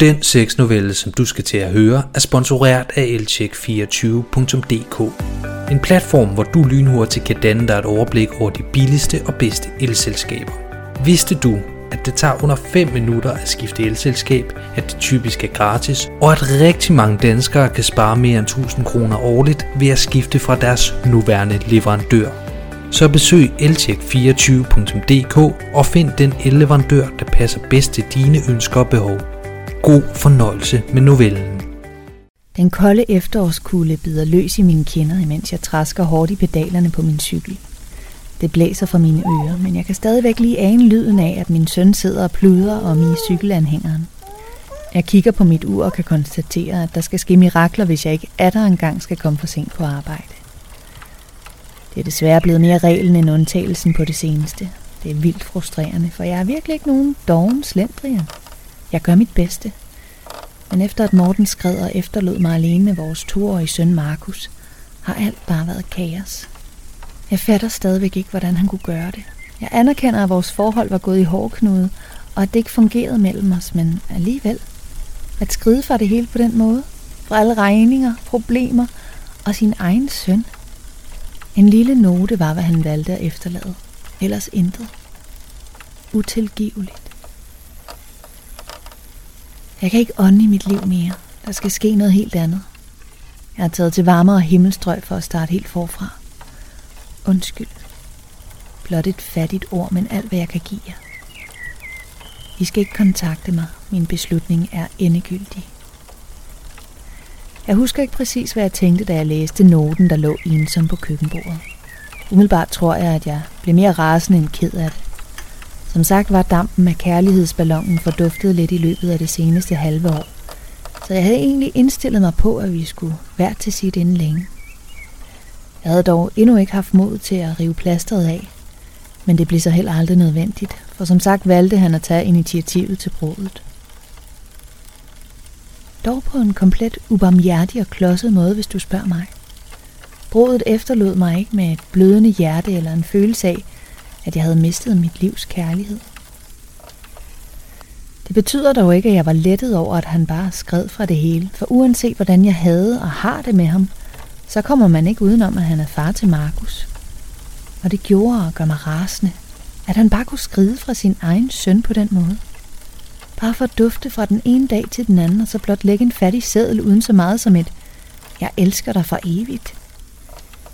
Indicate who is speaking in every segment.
Speaker 1: Den sexnovelle, som du skal til at høre, er sponsoreret af elcheck24.dk. En platform, hvor du lynhurtigt kan danne dig et overblik over de billigste og bedste elselskaber. Vidste du, at det tager under 5 minutter at skifte elselskab, at det typisk er gratis, og at rigtig mange danskere kan spare mere end 1000 kroner årligt ved at skifte fra deres nuværende leverandør. Så besøg elcheck24.dk og find den elleverandør, der passer bedst til dine ønsker og behov. God fornøjelse med novellen.
Speaker 2: Den kolde efterårskulde bider løs i mine kinder, imens jeg træsker hårdt i pedalerne på min cykel. Det blæser fra mine ører, men jeg kan stadigvæk lige ane lyden af, at min søn sidder og pluder om i cykelanhængeren. Jeg kigger på mit ur og kan konstatere, at der skal ske mirakler, hvis jeg ikke atter engang skal komme for sent på arbejde. Det er desværre blevet mere reglen end undtagelsen på det seneste. Det er vildt frustrerende, for jeg er virkelig ikke nogen doven slendrian. Jeg gør mit bedste. Men efter at Morten skred og efterlod mig alene med vores toårige søn Markus, har alt bare været kaos. Jeg fatter stadigvæk ikke, hvordan han kunne gøre det. Jeg anerkender, at vores forhold var gået i hårdknude, og at det ikke fungerede mellem os, men alligevel. At skride fra det hele på den måde, fra alle regninger, problemer og sin egen søn. En lille note var, hvad han valgte at efterlade. Ellers intet. Utilgiveligt. Jeg kan ikke ånde i mit liv mere. Der skal ske noget helt andet. Jeg har taget til varmere himmelstrøg for at starte helt forfra. Undskyld. Blot et fattigt ord, men alt hvad jeg kan give jer. I skal ikke kontakte mig. Min beslutning er endegyldig. Jeg husker ikke præcis, hvad jeg tænkte, da jeg læste noten, der lå ensom på køkkenbordet. Umiddelbart tror jeg, at jeg blev mere rasende end ked af det. Som sagt var dampen af kærlighedsballonen forduftet lidt i løbet af det seneste halve år. Så jeg havde egentlig indstillet mig på, at vi skulle være til sit inden længe. Jeg havde dog endnu ikke haft mod til at rive plasteret af, men det blev så heller aldrig nødvendigt, for som sagt valgte han at tage initiativet til brudet. Dog på en komplet ubarmhjertig og klodset måde, hvis du spørger mig. Brudet efterlod mig ikke med et blødende hjerte eller en følelse af, at jeg havde mistet mit livs kærlighed. Det betyder dog ikke, at jeg var lettet over, at han bare skred fra det hele, for uanset hvordan jeg havde og har det med ham, så kommer man ikke udenom, at han er far til Markus. Og det gjorde og gør mig rasende, at han bare kunne skride fra sin egen søn på den måde. Bare for at dufte fra den ene dag til den anden, og så blot lægge en fattig seddel uden så meget som et, jeg elsker dig for evigt.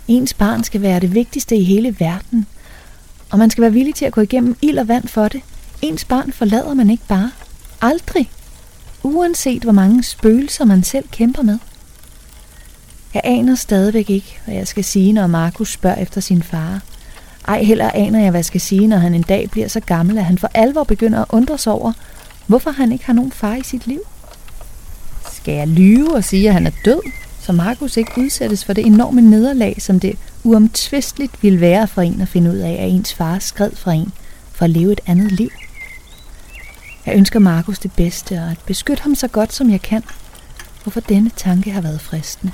Speaker 2: Ens barn skal være det vigtigste i hele verden, og man skal være villig til at gå igennem ild og vand for det. Ens barn forlader man ikke bare. Aldrig. Uanset hvor mange spøgelser man selv kæmper med. Jeg aner stadigvæk ikke, hvad jeg skal sige, når Markus spørger efter sin far. Ej heller aner jeg, hvad jeg skal sige, når han en dag bliver så gammel, at han for alvor begynder at undre sig over, hvorfor han ikke har nogen far i sit liv. Skal jeg lyve og sige, at han er død, så Markus ikke udsættes for det enorme nederlag, som det uomtvisteligt ville være for en at finde ud af, at ens far skred fra en for at leve et andet liv. Jeg ønsker Markus det bedste og at beskytte ham så godt som jeg kan, hvorfor denne tanke har været fristende.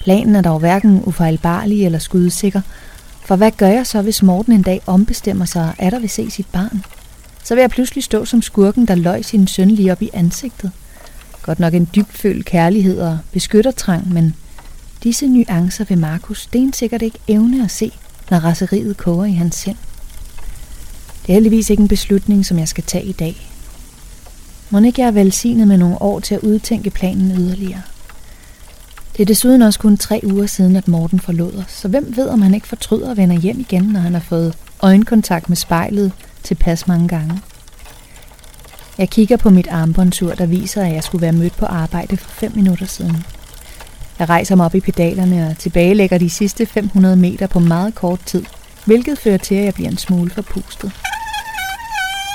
Speaker 2: Planen er dog hverken ufejlbarlig eller skudsikker, for hvad gør jeg så, hvis Morten en dag ombestemmer sig og der vil se sit barn? Så vil jeg pludselig stå som skurken, der løg sin søn lige op i ansigtet. Godt nok en dybfølt kærlighed og beskyttertrang, men disse nuancer vil Markus stensikkert ikke evne at se, når raseriet koger i hans sind. Det er heldigvis ikke en beslutning, som jeg skal tage i dag. Må ikke jeg er velsignet med nogle år til at udtænke planen yderligere. Det er desuden også kun tre uger siden, at Morten forlod os, så hvem ved, om han ikke fortryder og vender hjem igen, når han har fået øjenkontakt med spejlet tilpas mange gange. Jeg kigger på mit armbåndsur, der viser, at jeg skulle være mødt på arbejde for 5 minutter siden. Jeg rejser mig op i pedalerne og tilbagelægger de sidste 500 meter på meget kort tid, hvilket fører til, at jeg bliver en smule forpustet.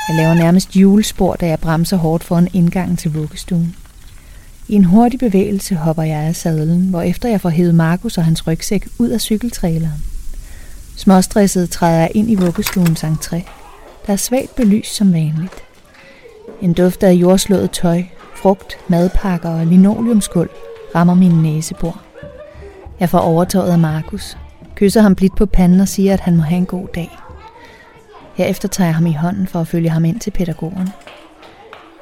Speaker 2: Jeg laver nærmest julespor, da jeg bremser hårdt foran indgangen til vuggestuen. I en hurtig bevægelse hopper jeg af sadlen, hvor efter jeg får hævet Markus og hans rygsæk ud af cykeltraileren. Småstresset træder jeg ind i vuggestuens entré. Der er svagt belys som vanligt. En duft af jordslået tøj, frugt, madpakker og linoleumskul rammer min næsebor. Jeg får overtøjet af Markus, kysser ham blidt på panden og siger, at han må have en god dag. Herefter tager jeg ham i hånden for at følge ham ind til pædagogen.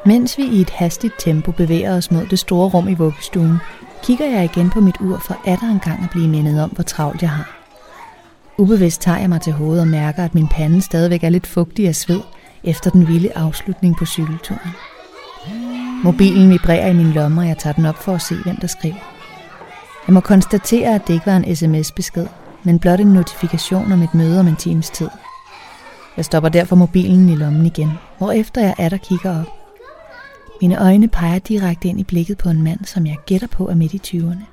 Speaker 2: Mens vi i et hastigt tempo bevæger os mod det store rum i vuggestuen, kigger jeg igen på mit ur for at en gang at blive mindet om, hvor travlt jeg har. Ubevidst tager jeg mig til hovedet og mærker, at min pande stadigvæk er lidt fugtig af sved efter den vilde afslutning på cykelturen. Mobilen vibrerer i min lomme, og jeg tager den op for at se, hvem der skriver. Jeg må konstatere, at det ikke var en sms-besked, men blot en notifikation om et møde om en times tid. Jeg stopper derfor mobilen i lommen igen, hvorefter jeg er der kigger op. Mine øjne peger direkte ind i blikket på en mand, som jeg gætter på er midt i 20'erne.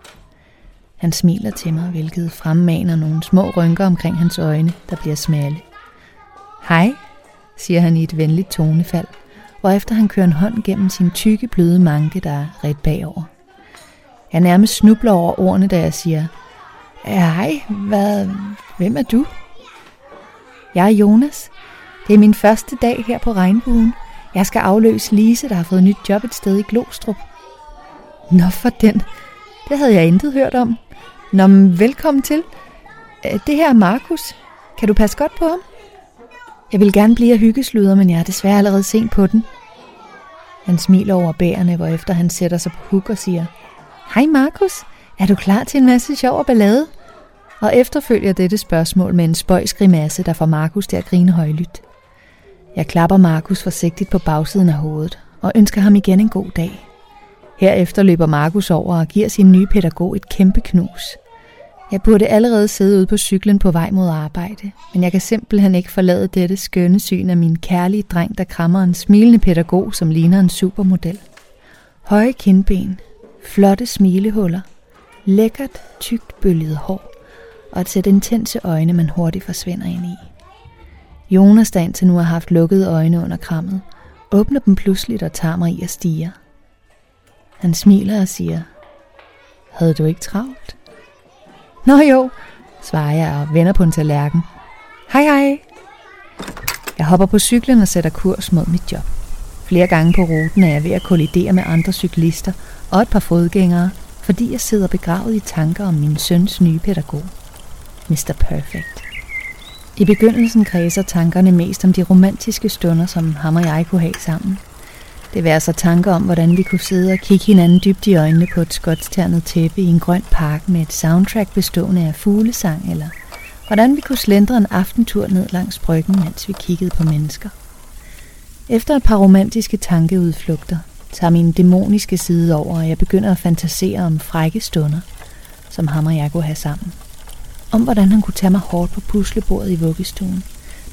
Speaker 2: Han smiler til mig, hvilket fremmaner nogle små rynker omkring hans øjne, der bliver smalle. Hej, siger han i et venligt tonefald, hvorefter han kører en hånd gennem sin tykke, bløde manke, der er ret bagover. Jeg nærmest snubler over ordene, da jeg siger, Hej, hvad, hvem er du? Jeg er Jonas. Det er min første dag her på Regnbuen. Jeg skal afløse Lise, der har fået nyt job et sted i Glostrup. Nå for den. Det havde jeg intet hørt om. Nå, men velkommen til. Øh, det her er Markus. Kan du passe godt på ham? Jeg vil gerne blive hyggesluder, men jeg er desværre allerede sent på den. Han smiler over bærene, hvorefter han sætter sig på huk og siger, Hej Markus, er du klar til en masse sjov og ballade? Og efterfølger dette spørgsmål med en spøjsgrimasse, der får Markus til at grine højlydt. Jeg klapper Markus forsigtigt på bagsiden af hovedet og ønsker ham igen en god dag. Herefter løber Markus over og giver sin nye pædagog et kæmpe knus. Jeg burde allerede sidde ude på cyklen på vej mod arbejde, men jeg kan simpelthen ikke forlade dette skønne syn af min kærlige dreng, der krammer en smilende pædagog, som ligner en supermodel. Høje kindben, flotte smilehuller, lækkert, tykt bølget hår og et sæt intense øjne, man hurtigt forsvinder ind i. Jonas, der indtil nu har haft lukkede øjne under krammet, åbner dem pludseligt og tager mig i at stige. Han smiler og siger, Havde du ikke travlt? Nå jo, svarer jeg og vender på en tallerken. Hej hej. Jeg hopper på cyklen og sætter kurs mod mit job. Flere gange på ruten er jeg ved at kollidere med andre cyklister og et par fodgængere, fordi jeg sidder begravet i tanker om min søns nye pædagog, Mr. Perfect. I begyndelsen kredser tankerne mest om de romantiske stunder, som ham og jeg kunne have sammen. Det var så tanker om, hvordan vi kunne sidde og kigge hinanden dybt i øjnene på et skotsternet tæppe i en grøn park med et soundtrack bestående af fuglesang, eller hvordan vi kunne slendre en aftentur ned langs bryggen, mens vi kiggede på mennesker. Efter et par romantiske tankeudflugter tager min dæmoniske side over, og jeg begynder at fantasere om frække stunder, som ham og jeg kunne have sammen. Om hvordan han kunne tage mig hårdt på puslebordet i vuggestuen,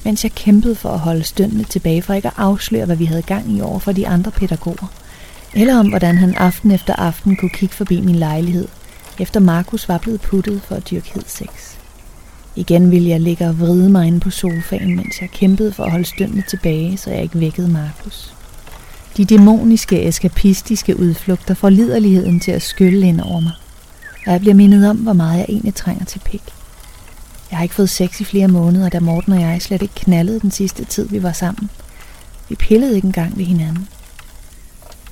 Speaker 2: mens jeg kæmpede for at holde støndene tilbage for ikke at afsløre, hvad vi havde gang i over for de andre pædagoger. Eller om hvordan han aften efter aften kunne kigge forbi min lejlighed, efter Markus var blevet puttet for at dyrke sex. Igen ville jeg ligge og vride mig inde på sofaen, mens jeg kæmpede for at holde støndene tilbage, så jeg ikke vækkede Markus. De dæmoniske, eskapistiske udflugter får liderligheden til at skylle ind over mig. Og jeg bliver mindet om, hvor meget jeg egentlig trænger til pik. Jeg har ikke fået sex i flere måneder, da Morten og jeg slet ikke knaldede den sidste tid, vi var sammen. Vi pillede ikke engang ved hinanden.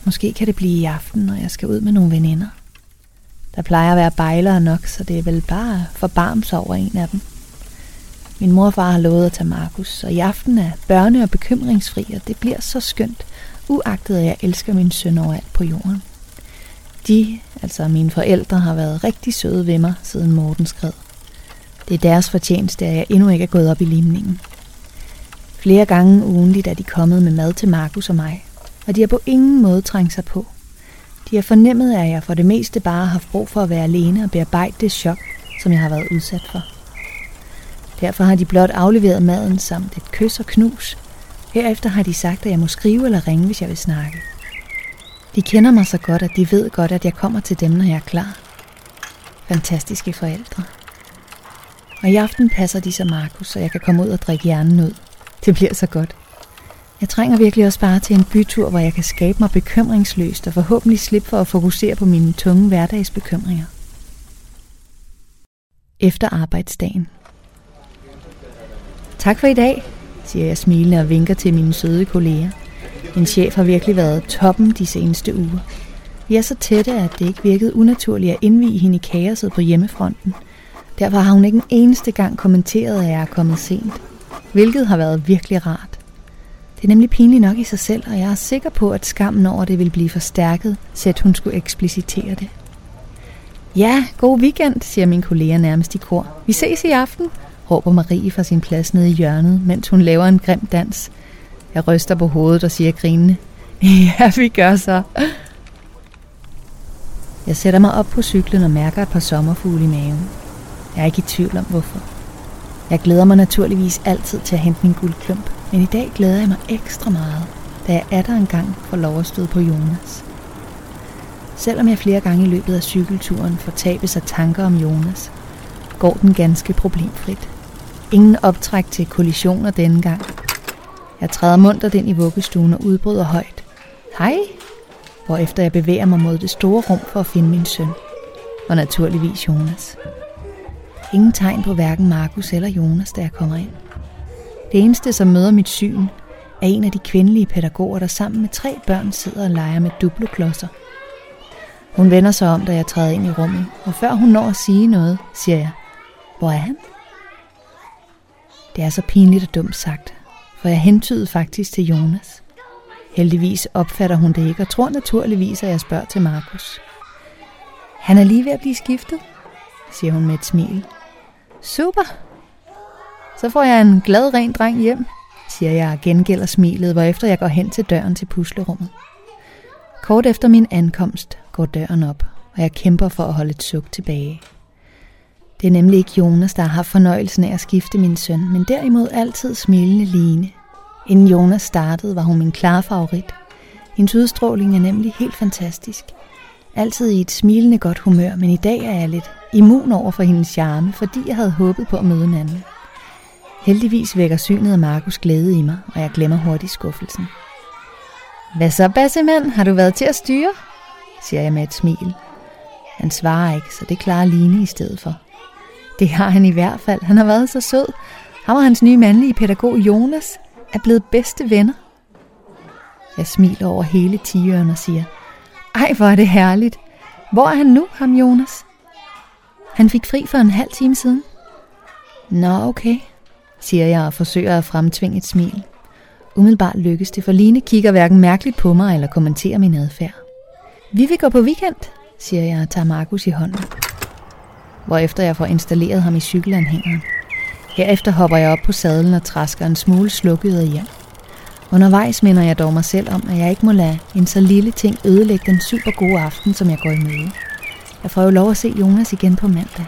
Speaker 2: Måske kan det blive i aften, når jeg skal ud med nogle veninder. Der plejer at være bejlere nok, så det er vel bare forbarms over en af dem. Min mor og far har lovet at tage Markus, og i aften er børne- og bekymringsfri, og det bliver så skønt, uagtet at jeg elsker min søn overalt på jorden. De, altså mine forældre, har været rigtig søde ved mig, siden Morten skred. Det er deres fortjeneste, at jeg endnu ikke er gået op i limningen. Flere gange ugenligt er de kommet med mad til Markus og mig, og de har på ingen måde trængt sig på. De har fornemmet, at jeg for det meste bare har haft brug for at være alene og bearbejde det chok, som jeg har været udsat for. Derfor har de blot afleveret maden samt et kys og knus. Herefter har de sagt, at jeg må skrive eller ringe, hvis jeg vil snakke. De kender mig så godt, at de ved godt, at jeg kommer til dem, når jeg er klar. Fantastiske forældre. Og i aften passer de så Markus, så jeg kan komme ud og drikke hjernen ud. Det bliver så godt. Jeg trænger virkelig også bare til en bytur, hvor jeg kan skabe mig bekymringsløst og forhåbentlig slippe for at fokusere på mine tunge hverdagsbekymringer. Efter arbejdsdagen. Tak for i dag, siger jeg smilende og vinker til mine søde kolleger. Min chef har virkelig været toppen de seneste uger. Vi er så tætte, at det ikke virkede unaturligt at indvige hende i kaoset på hjemmefronten – Derfor har hun ikke en eneste gang kommenteret, at jeg er kommet sent, hvilket har været virkelig rart. Det er nemlig pinligt nok i sig selv, og jeg er sikker på, at skammen over det vil blive forstærket, sæt hun skulle eksplicitere det. Ja, god weekend, siger min kollega nærmest i kor. Vi ses i aften, råber Marie fra sin plads nede i hjørnet, mens hun laver en grim dans. Jeg ryster på hovedet og siger grinende, ja, vi gør så. Jeg sætter mig op på cyklen og mærker et par sommerfugle i maven. Jeg er ikke i tvivl om hvorfor. Jeg glæder mig naturligvis altid til at hente min guldklump, men i dag glæder jeg mig ekstra meget, da jeg er der engang får lov at støde på Jonas. Selvom jeg flere gange i løbet af cykelturen får tabet sig tanker om Jonas, går den ganske problemfrit. Ingen optræk til kollisioner denne gang. Jeg træder munter ind i vuggestuen og udbryder højt. Hej! Hvorefter jeg bevæger mig mod det store rum for at finde min søn. Og naturligvis Jonas. Ingen tegn på hverken Markus eller Jonas, da jeg kommer ind. Det eneste, som møder mit syn, er en af de kvindelige pædagoger, der sammen med tre børn sidder og leger med duploklodser. Hun vender sig om, da jeg træder ind i rummet, og før hun når at sige noget, siger jeg, hvor er han? Det er så pinligt og dumt sagt, for jeg hentydede faktisk til Jonas. Heldigvis opfatter hun det ikke og tror naturligvis, at jeg spørger til Markus. Han er lige ved at blive skiftet, siger hun med et smil. Super. Så får jeg en glad, ren dreng hjem, siger jeg og gengælder smilet, hvorefter jeg går hen til døren til puslerummet. Kort efter min ankomst går døren op, og jeg kæmper for at holde et suk tilbage. Det er nemlig ikke Jonas, der har haft fornøjelsen af at skifte min søn, men derimod altid smilende Line. Inden Jonas startede, var hun min klare favorit. Hendes udstråling er nemlig helt fantastisk. Altid i et smilende godt humør, men i dag er jeg lidt immun over for hendes charme, fordi jeg havde håbet på at møde en anden. Heldigvis vækker synet af Markus glæde i mig, og jeg glemmer hurtigt skuffelsen. Hvad så, Bassemand? Har du været til at styre? siger jeg med et smil. Han svarer ikke, så det klarer Line i stedet for. Det har han i hvert fald. Han har været så sød. Ham og hans nye mandlige pædagog Jonas er blevet bedste venner. Jeg smiler over hele tigeren og siger, ej hvor er det herligt. Hvor er han nu, ham Jonas? Han fik fri for en halv time siden. Nå okay, siger jeg og forsøger at fremtvinge et smil. Umiddelbart lykkes det, for Line kigger hverken mærkeligt på mig eller kommenterer min adfærd. Vi vil gå på weekend, siger jeg og tager Markus i hånden. Hvorefter jeg får installeret ham i cykelanhængeren. Herefter hopper jeg op på sadlen og træsker en smule slukket hjem. Undervejs minder jeg dog mig selv om, at jeg ikke må lade en så lille ting ødelægge den super gode aften, som jeg går i møde. Jeg får jo lov at se Jonas igen på mandag.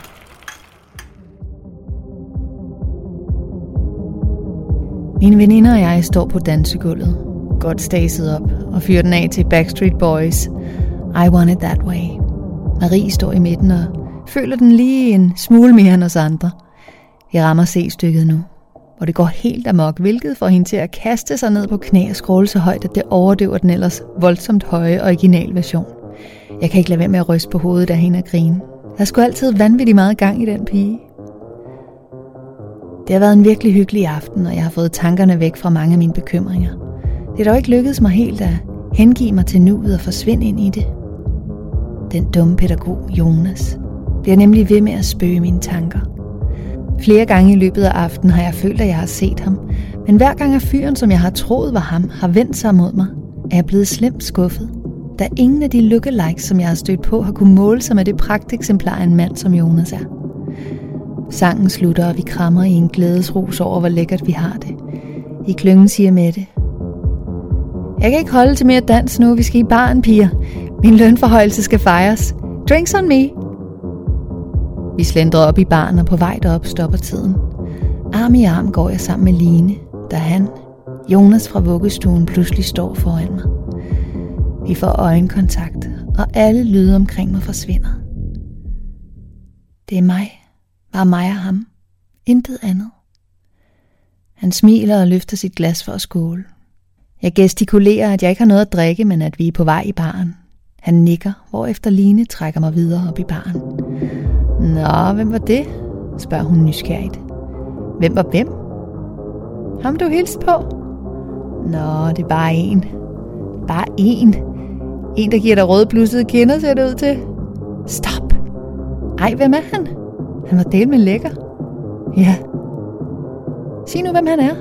Speaker 2: Mine veninder og jeg står på dansegulvet, godt staset op, og fyrer den af til Backstreet Boys. I Want It That Way. Marie står i midten og føler den lige en smule mere end os andre. Vi rammer C-stykket nu, og det går helt amok, hvilket får hende til at kaste sig ned på knæ og skråle så højt, at det overdøver den ellers voldsomt høje originalversion. Jeg kan ikke lade være med at ryste på hovedet af hende og grine. Der skulle altid vanvittigt meget gang i den pige. Det har været en virkelig hyggelig aften, og jeg har fået tankerne væk fra mange af mine bekymringer. Det er dog ikke lykkedes mig helt at hengive mig til nuet og forsvinde ind i det. Den dumme pædagog Jonas bliver nemlig ved med at spøge mine tanker. Flere gange i løbet af aftenen har jeg følt, at jeg har set ham, men hver gang af fyren, som jeg har troet var ham, har vendt sig mod mig, er jeg blevet slemt skuffet, da ingen af de lookalikes, som jeg har stødt på, har kunne måle sig med det pragteksemplar af en mand, som Jonas er. Sangen slutter, og vi krammer i en glædesrus over, hvor lækkert vi har det. I klyngen siger Mette, Jeg kan ikke holde til mere dans nu, vi skal i baren, piger. Min lønforhøjelse skal fejres. Drinks on me. Vi slendrer op i baren, og på vej derop stopper tiden. Arm i arm går jeg sammen med Line, da han, Jonas fra vuggestuen, pludselig står foran mig. Vi får øjenkontakt, og alle lyde omkring mig forsvinder. Det er mig. Bare mig og ham. Intet andet. Han smiler og løfter sit glas for at skåle. Jeg gestikulerer, at jeg ikke har noget at drikke, men at vi er på vej i baren. Han nikker, hvorefter Line trækker mig videre op i baren. Nå, hvem var det? spørger hun nysgerrigt. Hvem var hvem? Ham du hilste på? Nå, det er bare en. Bare en. En, der giver dig røde blussede kinder, ser det ud til. Stop. Ej, hvem er han? Han var del med lækker. Ja. Sig nu, hvem han er.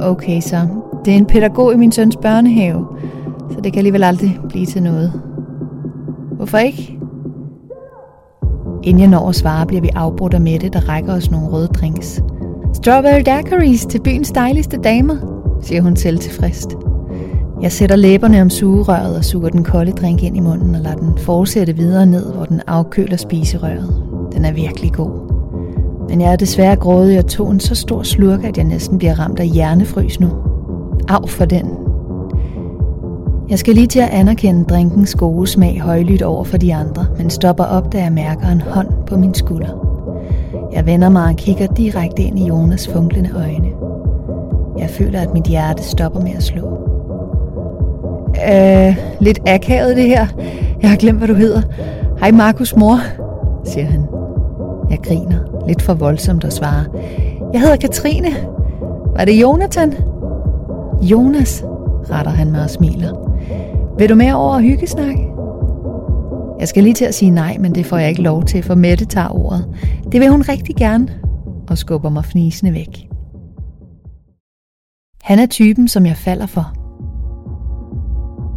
Speaker 2: Okay, så. Det er en pædagog i min søns børnehave, så det kan alligevel aldrig blive til noget. Hvorfor ikke? Inden jeg når at svare, bliver vi afbrudt af Mette, der rækker os nogle røde drinks. Strawberry daiquiris til byens dejligste damer, siger hun selv tilfredst. Jeg sætter læberne om sugerøret og suger den kolde drink ind i munden og lader den fortsætte videre ned, hvor den afkøler spiserøret. Den er virkelig god. Men jeg er desværre grådig og tog en så stor slurk, at jeg næsten bliver ramt af hjernefrys nu. Af for den. Jeg skal lige til at anerkende drinkens gode smag højlydt over for de andre, men stopper op, da jeg mærker en hånd på min skulder. Jeg vender mig og kigger direkte ind i Jonas funklende øjne. Jeg føler, at mit hjerte stopper med at slå. Øh, lidt akavet det her. Jeg har glemt, hvad du hedder. Hej Markus mor, siger han. Jeg griner, lidt for voldsomt at svare. Jeg hedder Katrine. Var det Jonathan? Jonas, retter han mig og smiler. Vil du med over og hyggesnakke? Jeg skal lige til at sige nej, men det får jeg ikke lov til, for Mette tager ordet. Det vil hun rigtig gerne, og skubber mig fnisende væk. Han er typen, som jeg falder for.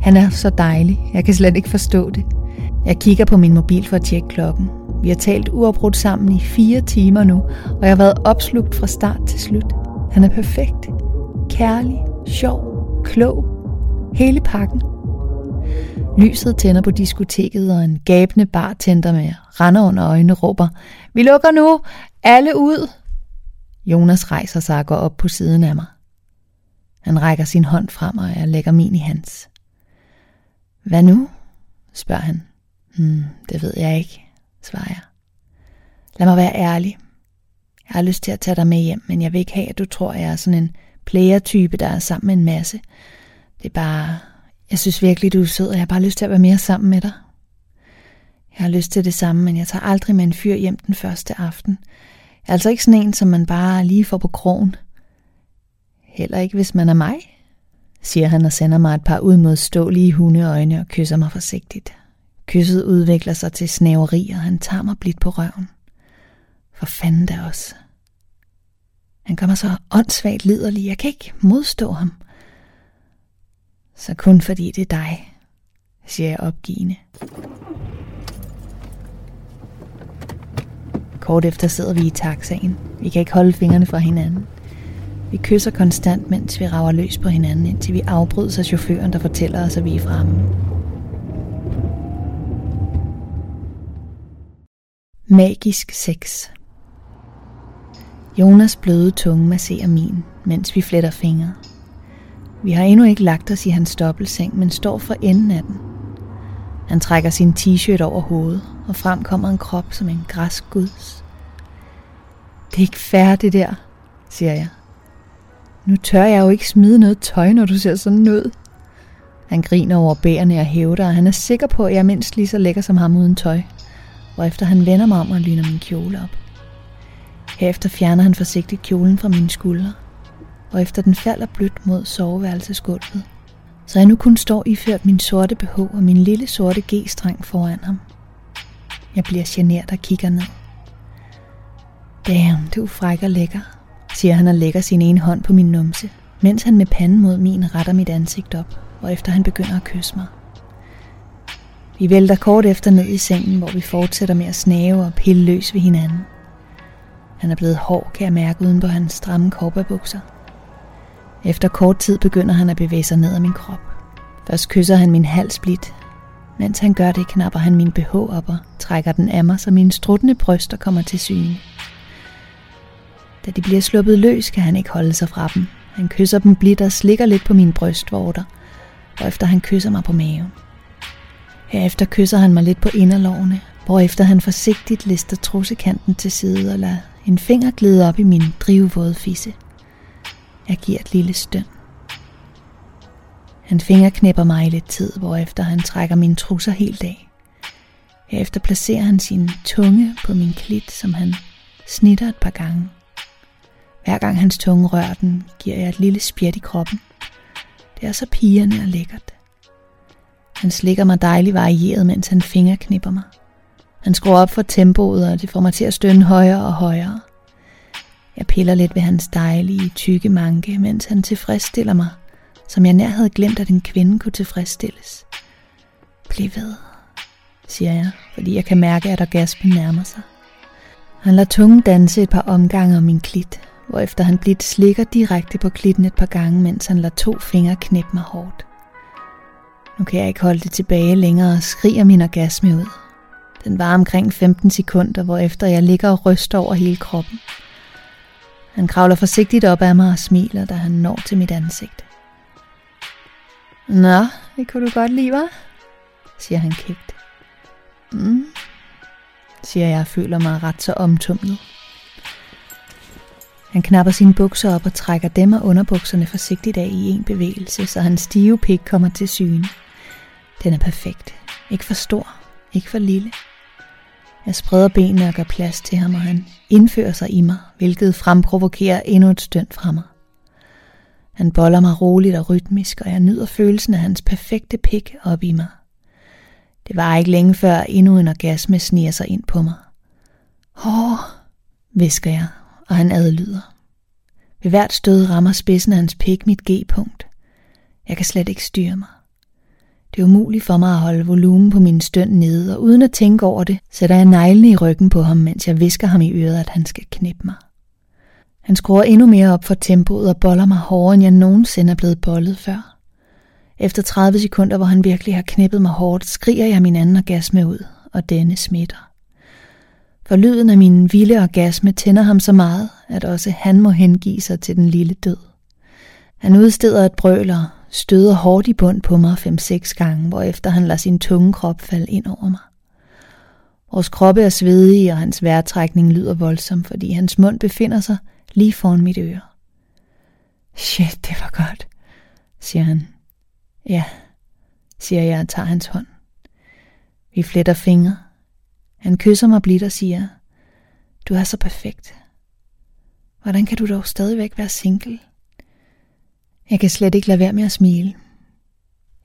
Speaker 2: Han er så dejlig, jeg kan slet ikke forstå det. Jeg kigger på min mobil for at tjekke klokken. Vi har talt uafbrudt sammen i fire timer nu, og jeg har været opslugt fra start til slut. Han er perfekt. Kærlig, sjov, klog. Hele pakken. Lyset tænder på diskoteket, og en gabende bartender med render under øjnene råber, Vi lukker nu! Alle ud! Jonas rejser sig og går op på siden af mig. Han rækker sin hånd frem, og jeg lægger min i hans. Hvad nu? spørger han. Hmm, det ved jeg ikke, svarer jeg. Lad mig være ærlig. Jeg har lyst til at tage dig med hjem, men jeg vil ikke have, at du tror, at jeg er sådan en player-type, der er sammen med en masse. Det er bare, jeg synes virkelig, du er sød, og jeg har bare lyst til at være mere sammen med dig. Jeg har lyst til det samme, men jeg tager aldrig med en fyr hjem den første aften. Jeg er altså ikke sådan en, som man bare lige får på krogen. Heller ikke, hvis man er mig, siger han og sender mig et par udmodståelige hundeøjne og kysser mig forsigtigt. Kysset udvikler sig til snæveri, og han tager mig blidt på røven. For fanden da også. Han gør mig så åndssvagt liderlig, jeg kan ikke modstå ham. Så kun fordi det er dig, siger jeg opgivende. Kort efter sidder vi i taxaen. Vi kan ikke holde fingrene fra hinanden. Vi kysser konstant, mens vi rager løs på hinanden, indtil vi afbryder af chaufføren, der fortæller os, at vi er fremme. Magisk sex Jonas bløde tunge masserer min, mens vi fletter fingre. Vi har endnu ikke lagt os i hans dobbeltseng, men står for enden af den. Han trækker sin t-shirt over hovedet, og frem kommer en krop som en græsk guds. Det er ikke færdigt der, siger jeg. Nu tør jeg jo ikke smide noget tøj, når du ser sådan ud. Han griner over bærene og hævder, og han er sikker på, at jeg er mindst lige så lækker som ham uden tøj. efter han vender mig om og lyner min kjole op. Herefter fjerner han forsigtigt kjolen fra mine skuldre og efter den falder blødt mod soveværelsesgulvet, så jeg nu kun står iført min sorte BH og min lille sorte G-streng foran ham. Jeg bliver genert og kigger ned. Damn, du er fræk og lækker, siger han og lægger sin ene hånd på min numse, mens han med panden mod min retter mit ansigt op, og efter han begynder at kysse mig. Vi vælter kort efter ned i sengen, hvor vi fortsætter med at snave og pille løs ved hinanden. Han er blevet hård, kan jeg mærke uden på hans stramme korperbukser. Efter kort tid begynder han at bevæge sig ned ad min krop. Først kysser han min hals blidt. Mens han gør det, knapper han min BH op og trækker den af mig, så mine struttende bryster kommer til syne. Da de bliver sluppet løs, kan han ikke holde sig fra dem. Han kysser dem blidt og slikker lidt på mine brystvorter, og efter han kysser mig på maven. Herefter kysser han mig lidt på inderlovene, hvorefter han forsigtigt lister trussekanten til side og lader en finger glide op i min drivvåde fisse. Jeg giver et lille støn. Han fingerknæpper mig i lidt tid, hvorefter han trækker mine trusser helt af. Herefter placerer han sin tunge på min klit, som han snitter et par gange. Hver gang hans tunge rører den, giver jeg et lille spjæt i kroppen. Det er så pigerne og lækkert. Han slikker mig dejligt varieret, mens han fingerknipper mig. Han skruer op for tempoet, og det får mig til at stønne højere og højere. Jeg piller lidt ved hans dejlige, tykke manke, mens han tilfredsstiller mig som jeg nær havde glemt, at en kvinde kunne tilfredsstilles. Bliv ved, siger jeg, fordi jeg kan mærke, at orgasmen nærmer sig. Han lader tungen danse et par omgange om min klit, hvorefter han blidt slikker direkte på klitten et par gange, mens han lader to fingre knæppe mig hårdt. Nu kan jeg ikke holde det tilbage længere og skriger min orgasme ud. Den var omkring 15 sekunder, hvorefter jeg ligger og ryster over hele kroppen. Han kravler forsigtigt op ad mig og smiler, da han når til mit ansigt. Nå, det kunne du godt lide, hva'? siger han kægt. Mm, siger jeg og føler mig ret så omtumlet. Han knapper sine bukser op og trækker dem og underbukserne forsigtigt af i en bevægelse, så hans stive pik kommer til syne. Den er perfekt. Ikke for stor, ikke for lille. Jeg spreder benene og gør plads til ham, og han indfører sig i mig, hvilket fremprovokerer endnu et stønd fra mig. Han boller mig roligt og rytmisk, og jeg nyder følelsen af hans perfekte pik op i mig. Det var ikke længe før endnu en orgasme sniger sig ind på mig. Åh, visker jeg, og han adlyder. Ved hvert stød rammer spidsen af hans pik mit G-punkt. Jeg kan slet ikke styre mig. Det er umuligt for mig at holde volumen på min støn nede, og uden at tænke over det, sætter jeg neglene i ryggen på ham, mens jeg visker ham i øret, at han skal knippe mig. Han skruer endnu mere op for tempoet og boller mig hårdere, end jeg nogensinde er blevet bollet før. Efter 30 sekunder, hvor han virkelig har knippet mig hårdt, skriger jeg min anden orgasme ud, og denne smitter. For lyden af min vilde orgasme tænder ham så meget, at også han må hengive sig til den lille død. Han udsteder et brøler, støder hårdt i bund på mig 5-6 gange, hvorefter han lader sin tunge krop falde ind over mig. Vores kroppe er svedige, og hans vejrtrækning lyder voldsom, fordi hans mund befinder sig lige foran mit øre. Shit, det var godt, siger han. Ja, siger jeg og tager hans hånd. Vi fletter fingre. Han kysser mig blidt og siger, du er så perfekt. Hvordan kan du dog stadigvæk være single? Jeg kan slet ikke lade være med at smile.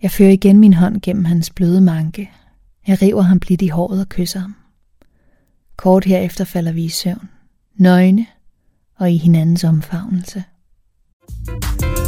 Speaker 2: Jeg fører igen min hånd gennem hans bløde manke. Jeg river ham blidt i håret og kysser ham. Kort herefter falder vi i søvn, nøgne og i hinandens omfavnelse. thank you